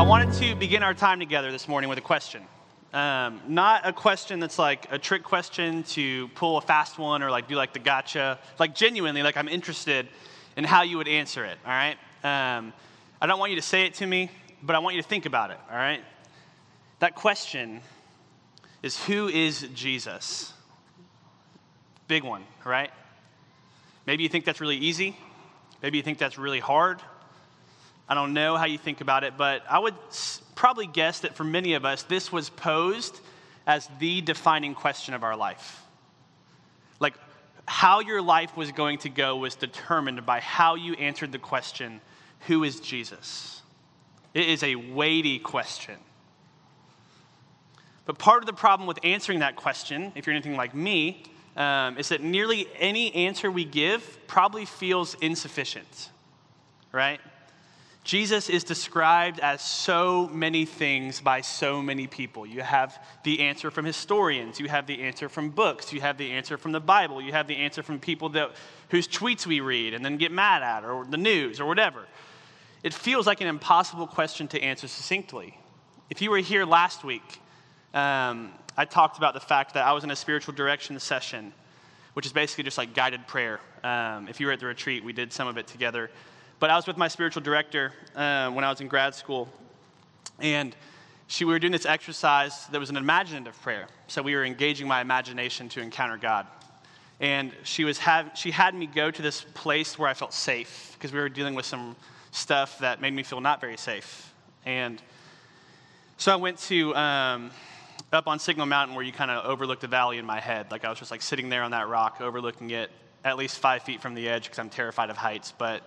I wanted to begin our time together this morning with a question. Um, not a question that's like a trick question to pull a fast one or like do like the gotcha. Like genuinely, like I'm interested in how you would answer it, all right? Um, I don't want you to say it to me, but I want you to think about it, all right? That question is who is Jesus? Big one, right? Maybe you think that's really easy. Maybe you think that's really hard. I don't know how you think about it, but I would probably guess that for many of us, this was posed as the defining question of our life. Like, how your life was going to go was determined by how you answered the question, Who is Jesus? It is a weighty question. But part of the problem with answering that question, if you're anything like me, um, is that nearly any answer we give probably feels insufficient, right? Jesus is described as so many things by so many people. You have the answer from historians, you have the answer from books, you have the answer from the Bible, you have the answer from people that, whose tweets we read and then get mad at, or the news, or whatever. It feels like an impossible question to answer succinctly. If you were here last week, um, I talked about the fact that I was in a spiritual direction session, which is basically just like guided prayer. Um, if you were at the retreat, we did some of it together. But I was with my spiritual director uh, when I was in grad school, and she, we were doing this exercise that was an imaginative prayer. So we were engaging my imagination to encounter God. And she, was have, she had me go to this place where I felt safe because we were dealing with some stuff that made me feel not very safe. And so I went to um, up on Signal Mountain where you kind of overlook the valley in my head. Like I was just like sitting there on that rock, overlooking it at least five feet from the edge because I'm terrified of heights. But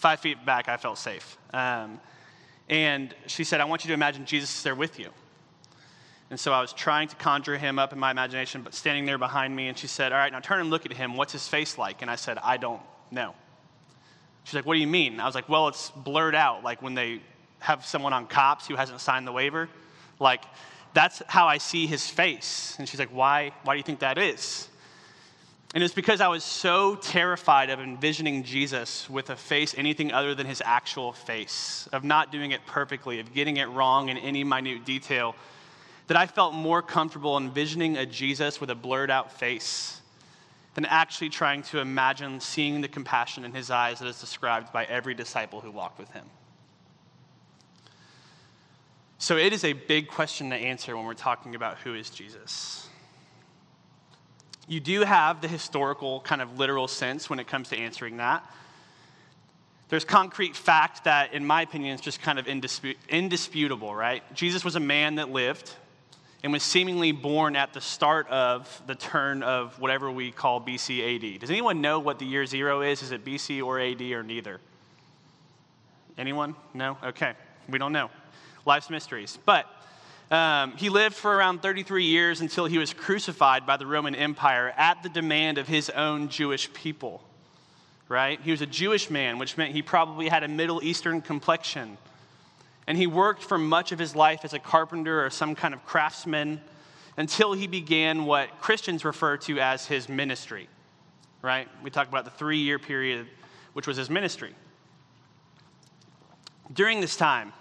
five feet back, I felt safe. Um, and she said, I want you to imagine Jesus is there with you. And so I was trying to conjure him up in my imagination, but standing there behind me, and she said, All right, now turn and look at him. What's his face like? And I said, I don't know. She's like, What do you mean? I was like, Well, it's blurred out, like when they have someone on cops who hasn't signed the waiver. Like, that's how I see his face. And she's like, Why, why do you think that is? And it's because I was so terrified of envisioning Jesus with a face anything other than his actual face, of not doing it perfectly, of getting it wrong in any minute detail, that I felt more comfortable envisioning a Jesus with a blurred out face than actually trying to imagine seeing the compassion in his eyes that is described by every disciple who walked with him. So it is a big question to answer when we're talking about who is Jesus you do have the historical, kind of literal sense when it comes to answering that. There's concrete fact that, in my opinion, is just kind of indisput- indisputable, right? Jesus was a man that lived and was seemingly born at the start of the turn of whatever we call BC AD. Does anyone know what the year zero is? Is it BC or AD or neither? Anyone? No? Okay. We don't know. Life's mysteries. But um, he lived for around 33 years until he was crucified by the Roman Empire at the demand of his own Jewish people. Right? He was a Jewish man, which meant he probably had a Middle Eastern complexion. And he worked for much of his life as a carpenter or some kind of craftsman until he began what Christians refer to as his ministry. Right? We talk about the three year period, which was his ministry. During this time,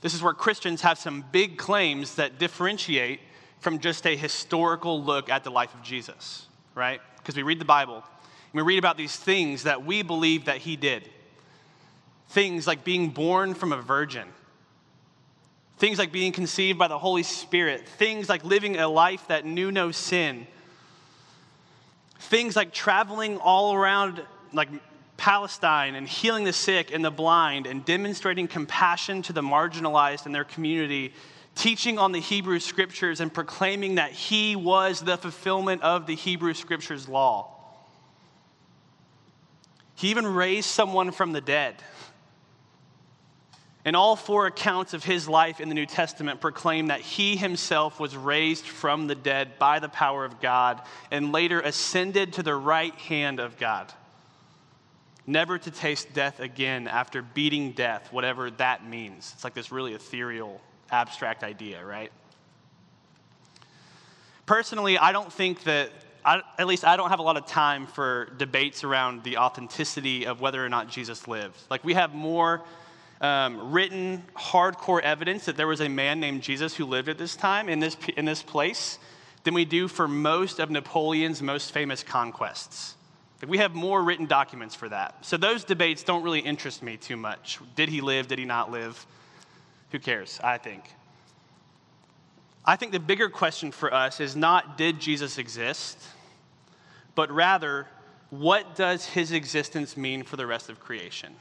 this is where Christians have some big claims that differentiate from just a historical look at the life of Jesus, right? Because we read the Bible and we read about these things that we believe that he did. Things like being born from a virgin, things like being conceived by the Holy Spirit, things like living a life that knew no sin, things like traveling all around, like Palestine and healing the sick and the blind and demonstrating compassion to the marginalized in their community, teaching on the Hebrew scriptures and proclaiming that he was the fulfillment of the Hebrew scriptures law. He even raised someone from the dead. And all four accounts of his life in the New Testament proclaim that he himself was raised from the dead by the power of God and later ascended to the right hand of God never to taste death again after beating death, whatever that means. It's like this really ethereal, abstract idea, right? Personally, I don't think that, I, at least I don't have a lot of time for debates around the authenticity of whether or not Jesus lived. Like, we have more um, written, hardcore evidence that there was a man named Jesus who lived at this time in this, in this place than we do for most of Napoleon's most famous conquests. We have more written documents for that. So those debates don't really interest me too much. Did he live? Did he not live? Who cares? I think. I think the bigger question for us is not did Jesus exist, but rather, what does his existence mean for the rest of creation?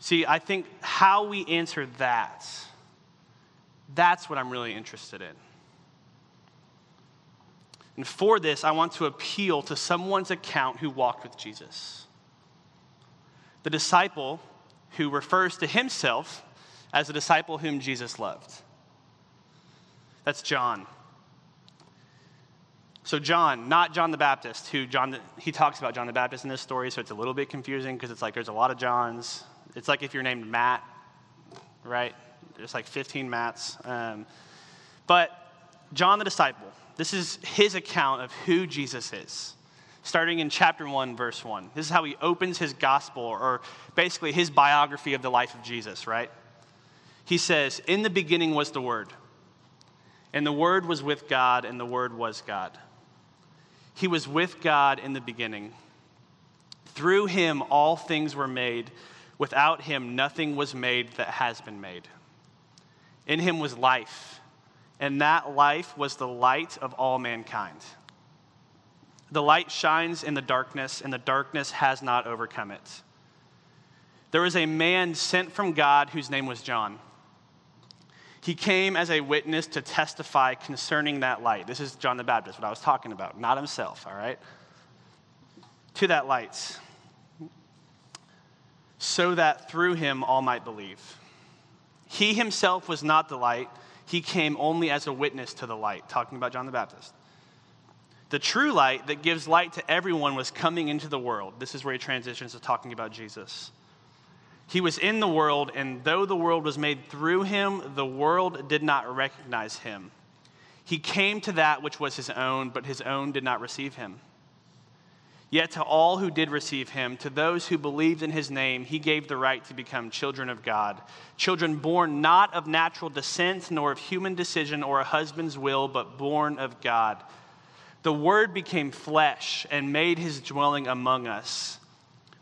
See, I think how we answer that, that's what I'm really interested in. And for this, I want to appeal to someone's account who walked with Jesus. The disciple who refers to himself as a disciple whom Jesus loved. That's John. So John, not John the Baptist, who John he talks about John the Baptist in this story, so it's a little bit confusing because it's like there's a lot of Johns. It's like if you're named Matt, right? There's like 15 Matts. Um, but John the disciple, this is his account of who Jesus is, starting in chapter 1, verse 1. This is how he opens his gospel, or basically his biography of the life of Jesus, right? He says, In the beginning was the Word, and the Word was with God, and the Word was God. He was with God in the beginning. Through him, all things were made. Without him, nothing was made that has been made. In him was life and that life was the light of all mankind. The light shines in the darkness, and the darkness has not overcome it. There was a man sent from God whose name was John. He came as a witness to testify concerning that light. This is John the Baptist, what I was talking about, not himself, all right? To that light, so that through him all might believe. He himself was not the light he came only as a witness to the light, talking about John the Baptist. The true light that gives light to everyone was coming into the world. This is where he transitions to talking about Jesus. He was in the world, and though the world was made through him, the world did not recognize him. He came to that which was his own, but his own did not receive him. Yet to all who did receive him, to those who believed in his name, he gave the right to become children of God. Children born not of natural descent, nor of human decision or a husband's will, but born of God. The Word became flesh and made his dwelling among us.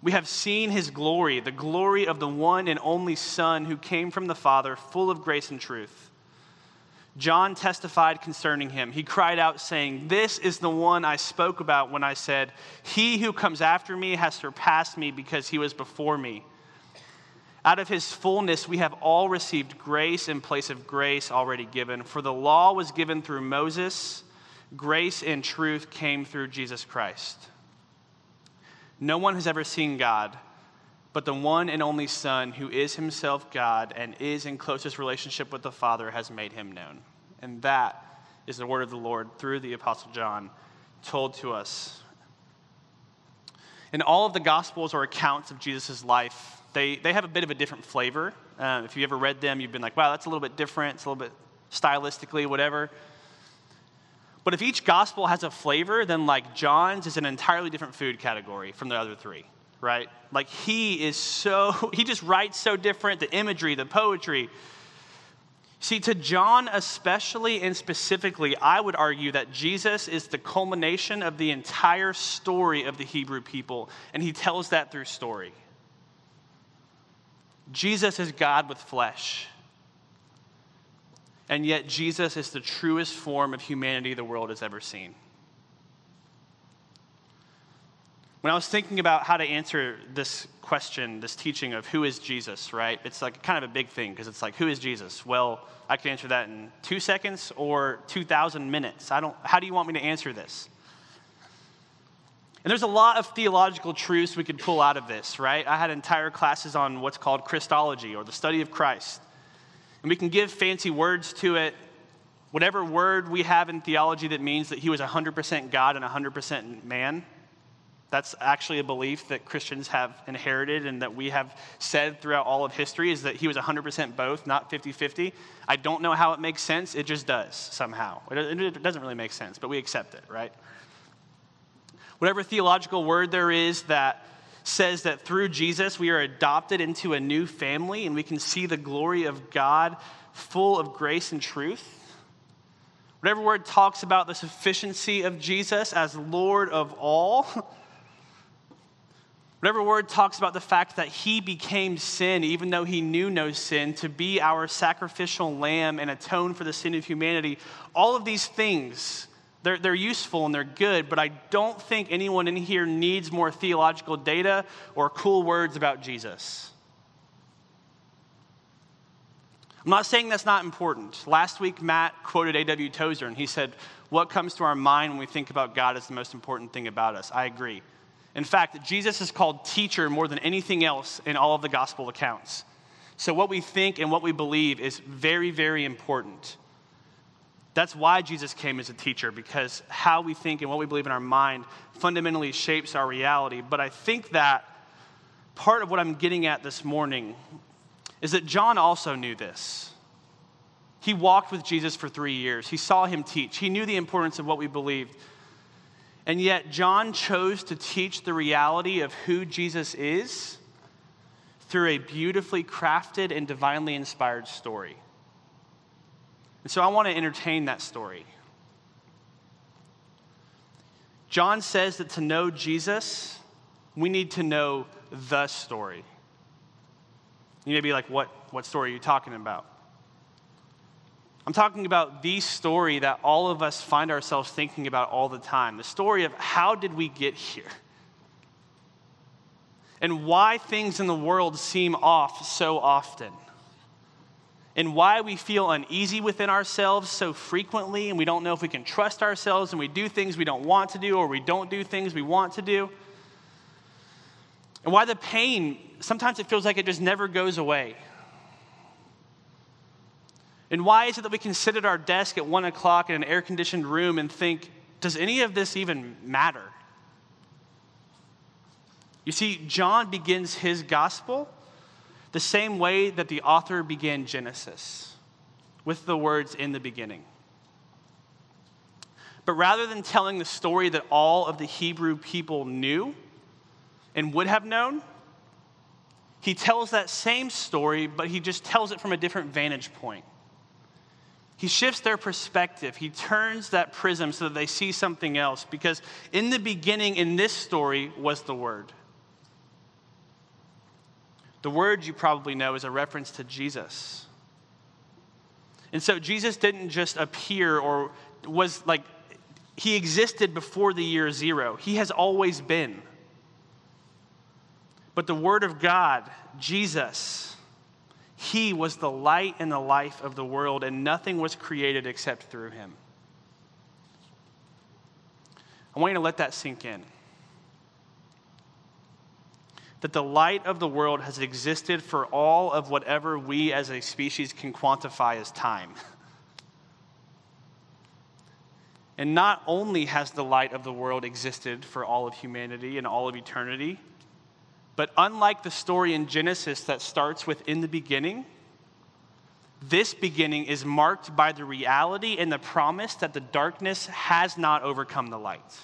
We have seen his glory, the glory of the one and only Son who came from the Father, full of grace and truth. John testified concerning him. He cried out, saying, This is the one I spoke about when I said, He who comes after me has surpassed me because he was before me. Out of his fullness, we have all received grace in place of grace already given. For the law was given through Moses, grace and truth came through Jesus Christ. No one has ever seen God, but the one and only Son, who is himself God and is in closest relationship with the Father, has made him known. And that is the word of the Lord through the Apostle John told to us. In all of the Gospels or accounts of Jesus' life, they, they have a bit of a different flavor. Um, if you ever read them, you've been like, wow, that's a little bit different. It's a little bit stylistically, whatever. But if each gospel has a flavor, then like John's is an entirely different food category from the other three, right? Like he is so, he just writes so different. The imagery, the poetry, See, to John especially and specifically, I would argue that Jesus is the culmination of the entire story of the Hebrew people, and he tells that through story. Jesus is God with flesh. And yet, Jesus is the truest form of humanity the world has ever seen. When I was thinking about how to answer this question, this teaching of who is Jesus, right? It's like kind of a big thing because it's like, who is Jesus? Well, I can answer that in two seconds or 2,000 minutes. I don't, how do you want me to answer this? And there's a lot of theological truths we could pull out of this, right? I had entire classes on what's called Christology or the study of Christ. And we can give fancy words to it, whatever word we have in theology that means that he was 100% God and 100% man that's actually a belief that Christians have inherited and that we have said throughout all of history is that he was 100% both, not 50 50. I don't know how it makes sense. It just does somehow. It doesn't really make sense, but we accept it, right? Whatever theological word there is that says that through Jesus we are adopted into a new family and we can see the glory of God full of grace and truth. Whatever word talks about the sufficiency of Jesus as Lord of all. Whatever word talks about the fact that he became sin, even though he knew no sin, to be our sacrificial lamb and atone for the sin of humanity, all of these things, they're, they're useful and they're good, but I don't think anyone in here needs more theological data or cool words about Jesus. I'm not saying that's not important. Last week, Matt quoted A.W. Tozer, and he said, What comes to our mind when we think about God is the most important thing about us. I agree. In fact, Jesus is called teacher more than anything else in all of the gospel accounts. So, what we think and what we believe is very, very important. That's why Jesus came as a teacher, because how we think and what we believe in our mind fundamentally shapes our reality. But I think that part of what I'm getting at this morning is that John also knew this. He walked with Jesus for three years, he saw him teach, he knew the importance of what we believed. And yet, John chose to teach the reality of who Jesus is through a beautifully crafted and divinely inspired story. And so I want to entertain that story. John says that to know Jesus, we need to know the story. You may be like, what, what story are you talking about? I'm talking about the story that all of us find ourselves thinking about all the time the story of how did we get here? And why things in the world seem off so often. And why we feel uneasy within ourselves so frequently, and we don't know if we can trust ourselves, and we do things we don't want to do, or we don't do things we want to do. And why the pain, sometimes it feels like it just never goes away. And why is it that we can sit at our desk at one o'clock in an air conditioned room and think, does any of this even matter? You see, John begins his gospel the same way that the author began Genesis, with the words in the beginning. But rather than telling the story that all of the Hebrew people knew and would have known, he tells that same story, but he just tells it from a different vantage point. He shifts their perspective. He turns that prism so that they see something else. Because in the beginning, in this story, was the Word. The Word, you probably know, is a reference to Jesus. And so Jesus didn't just appear or was like, he existed before the year zero. He has always been. But the Word of God, Jesus, he was the light and the life of the world, and nothing was created except through him. I want you to let that sink in. That the light of the world has existed for all of whatever we as a species can quantify as time. And not only has the light of the world existed for all of humanity and all of eternity, but unlike the story in Genesis that starts with in the beginning, this beginning is marked by the reality and the promise that the darkness has not overcome the light.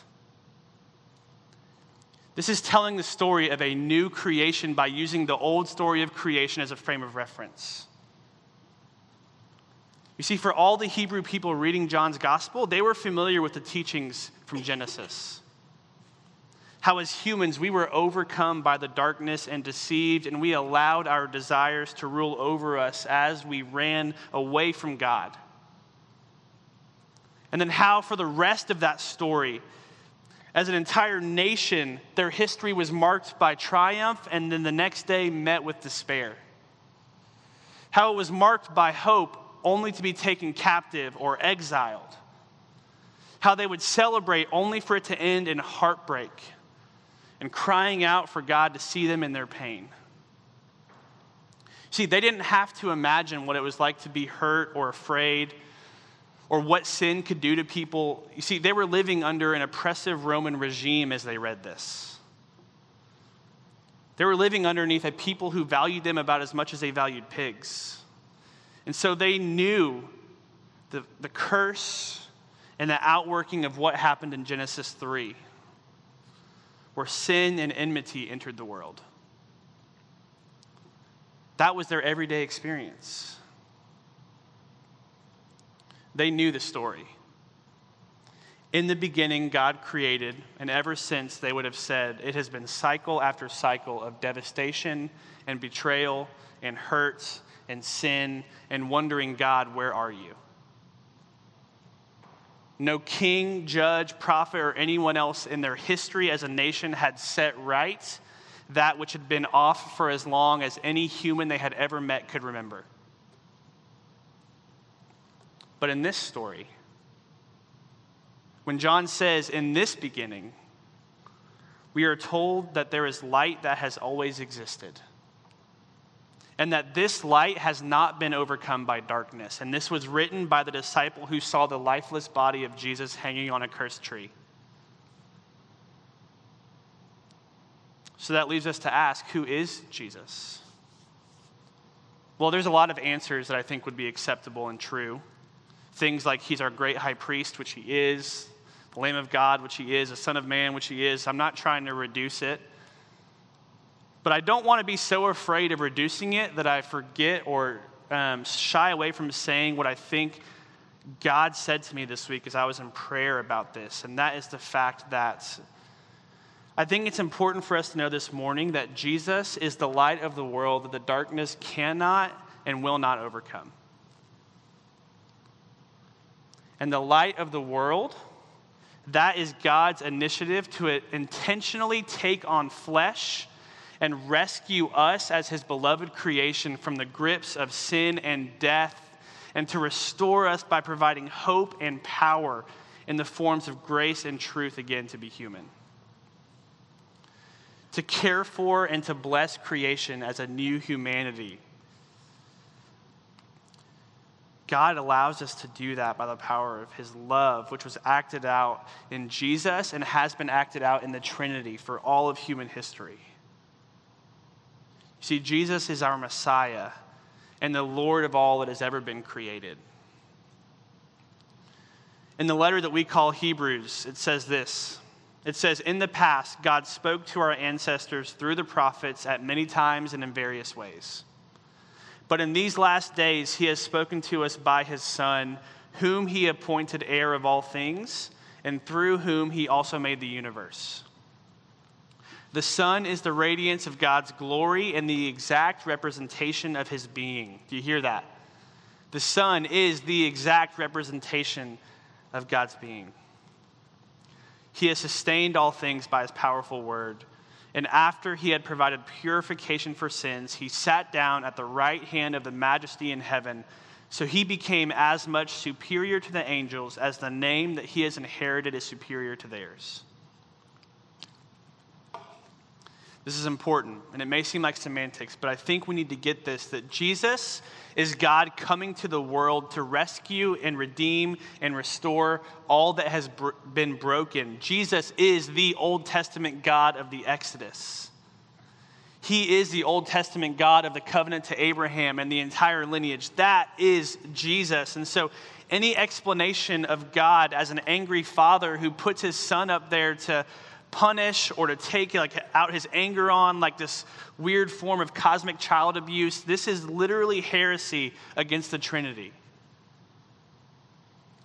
This is telling the story of a new creation by using the old story of creation as a frame of reference. You see, for all the Hebrew people reading John's gospel, they were familiar with the teachings from Genesis how as humans we were overcome by the darkness and deceived, and we allowed our desires to rule over us as we ran away from God. And then, how for the rest of that story, as an entire nation, their history was marked by triumph and then the next day met with despair. How it was marked by hope only to be taken captive or exiled. How they would celebrate only for it to end in heartbreak and crying out for God to see them in their pain. See, they didn't have to imagine what it was like to be hurt or afraid or what sin could do to people. You see, they were living under an oppressive Roman regime as they read this. They were living underneath a people who valued them about as much as they valued pigs. And so they knew the, the curse and the outworking of what happened in Genesis 3. Where sin and enmity entered the world. That was their everyday experience. They knew the story. In the beginning, God created, and ever since they would have said, it has been cycle after cycle of devastation and betrayal and hurt and sin and wondering, God, where are you? No king, judge, prophet, or anyone else in their history as a nation had set right that which had been off for as long as any human they had ever met could remember. But in this story, when John says, in this beginning, we are told that there is light that has always existed. And that this light has not been overcome by darkness. And this was written by the disciple who saw the lifeless body of Jesus hanging on a cursed tree. So that leaves us to ask who is Jesus? Well, there's a lot of answers that I think would be acceptable and true. Things like he's our great high priest, which he is, the Lamb of God, which he is, the Son of Man, which he is. I'm not trying to reduce it. But I don't want to be so afraid of reducing it that I forget or um, shy away from saying what I think God said to me this week as I was in prayer about this. And that is the fact that I think it's important for us to know this morning that Jesus is the light of the world that the darkness cannot and will not overcome. And the light of the world that is God's initiative to intentionally take on flesh and rescue us as his beloved creation from the grips of sin and death, and to restore us by providing hope and power in the forms of grace and truth again to be human. To care for and to bless creation as a new humanity God allows us to do that by the power of his love, which was acted out in Jesus and has been acted out in the Trinity for all of human history. See, Jesus is our Messiah and the Lord of all that has ever been created. In the letter that we call Hebrews, it says this. It says, In the past, God spoke to our ancestors through the prophets at many times and in various ways. But in these last days, he has spoken to us by his Son, whom he appointed heir of all things, and through whom he also made the universe. The Son is the radiance of God's glory and the exact representation of his being. Do you hear that? The Son is the exact representation of God's being. He has sustained all things by his powerful word. And after he had provided purification for sins, he sat down at the right hand of the majesty in heaven. So he became as much superior to the angels as the name that he has inherited is superior to theirs. This is important, and it may seem like semantics, but I think we need to get this that Jesus is God coming to the world to rescue and redeem and restore all that has br- been broken. Jesus is the Old Testament God of the Exodus. He is the Old Testament God of the covenant to Abraham and the entire lineage. That is Jesus. And so, any explanation of God as an angry father who puts his son up there to punish or to take like out his anger on like this weird form of cosmic child abuse. This is literally heresy against the trinity.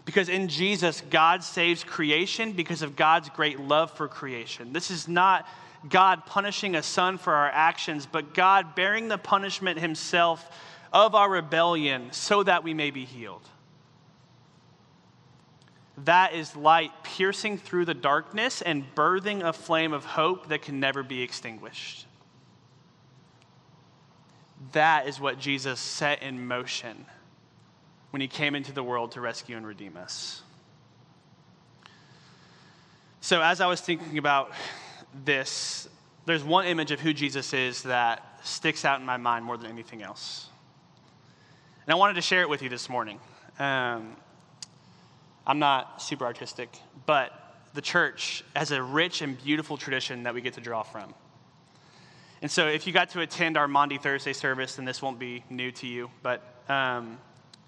Because in jesus god saves creation because of god's great love for creation. This is not god punishing a son for our actions but god bearing the punishment himself of our rebellion so that we may be healed that is light piercing through the darkness and birthing a flame of hope that can never be extinguished. That is what Jesus set in motion when he came into the world to rescue and redeem us. So, as I was thinking about this, there's one image of who Jesus is that sticks out in my mind more than anything else. And I wanted to share it with you this morning. Um, I'm not super artistic, but the church has a rich and beautiful tradition that we get to draw from. And so, if you got to attend our Maundy Thursday service, then this won't be new to you. But um,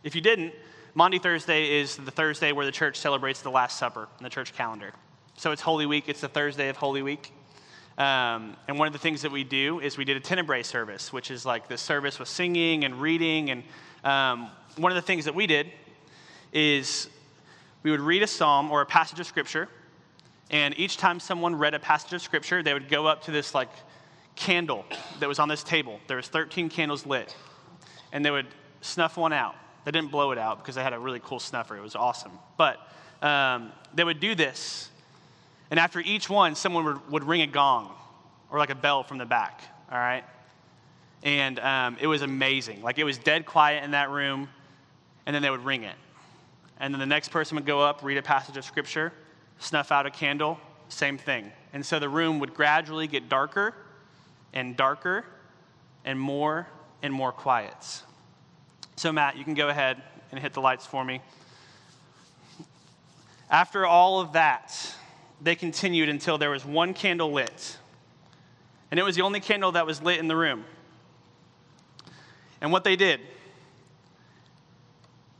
if you didn't, Maundy Thursday is the Thursday where the church celebrates the Last Supper in the church calendar. So it's Holy Week, it's the Thursday of Holy Week. Um, and one of the things that we do is we did a tenebrae service, which is like the service with singing and reading. And um, one of the things that we did is we would read a psalm or a passage of scripture. And each time someone read a passage of scripture, they would go up to this like candle that was on this table. There was 13 candles lit. And they would snuff one out. They didn't blow it out because they had a really cool snuffer. It was awesome. But um, they would do this and after each one, someone would, would ring a gong or like a bell from the back, all right? And um, it was amazing. Like it was dead quiet in that room, and then they would ring it. And then the next person would go up, read a passage of scripture, snuff out a candle, same thing. And so the room would gradually get darker and darker and more and more quiet. So, Matt, you can go ahead and hit the lights for me. After all of that, they continued until there was one candle lit. And it was the only candle that was lit in the room. And what they did,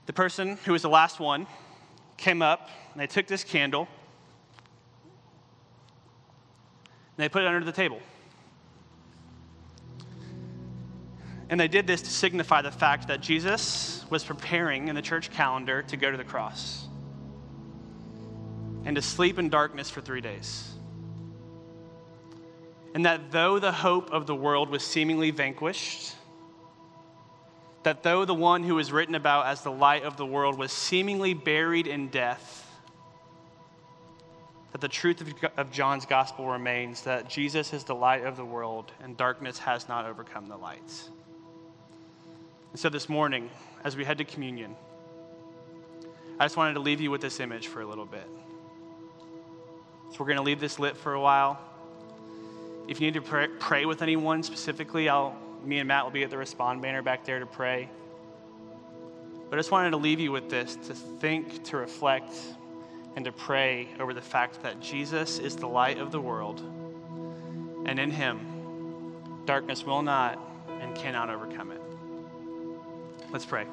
the person who was the last one came up, and they took this candle, and they put it under the table. And they did this to signify the fact that Jesus was preparing in the church calendar to go to the cross and to sleep in darkness for three days. And that though the hope of the world was seemingly vanquished, that though the one who was written about as the light of the world was seemingly buried in death, that the truth of John's gospel remains that Jesus is the light of the world and darkness has not overcome the lights. And so this morning, as we head to communion, I just wanted to leave you with this image for a little bit. So we're going to leave this lit for a while. If you need to pray, pray with anyone specifically, I'll, me and Matt will be at the respond banner back there to pray. But I just wanted to leave you with this to think, to reflect, and to pray over the fact that Jesus is the light of the world, and in him, darkness will not and cannot overcome it. Let's pray.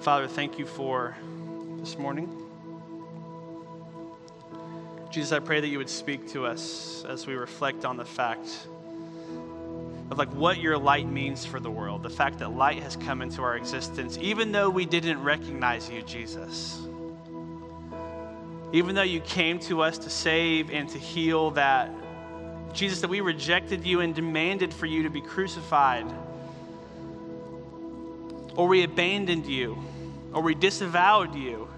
Father, thank you for this morning. Jesus, I pray that you would speak to us as we reflect on the fact of like what your light means for the world, the fact that light has come into our existence, even though we didn't recognize you, Jesus. Even though you came to us to save and to heal, that Jesus, that we rejected you and demanded for you to be crucified, or we abandoned you, or we disavowed you.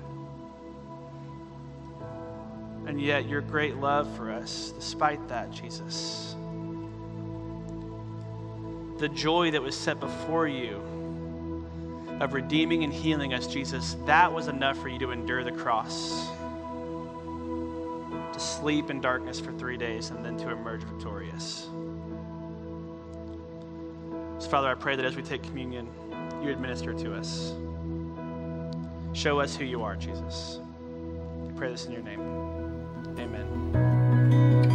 And yet, your great love for us, despite that, Jesus, the joy that was set before you of redeeming and healing us, Jesus, that was enough for you to endure the cross, to sleep in darkness for three days, and then to emerge victorious. So, Father, I pray that as we take communion, you administer to us. Show us who you are, Jesus. I pray this in your name. Amen.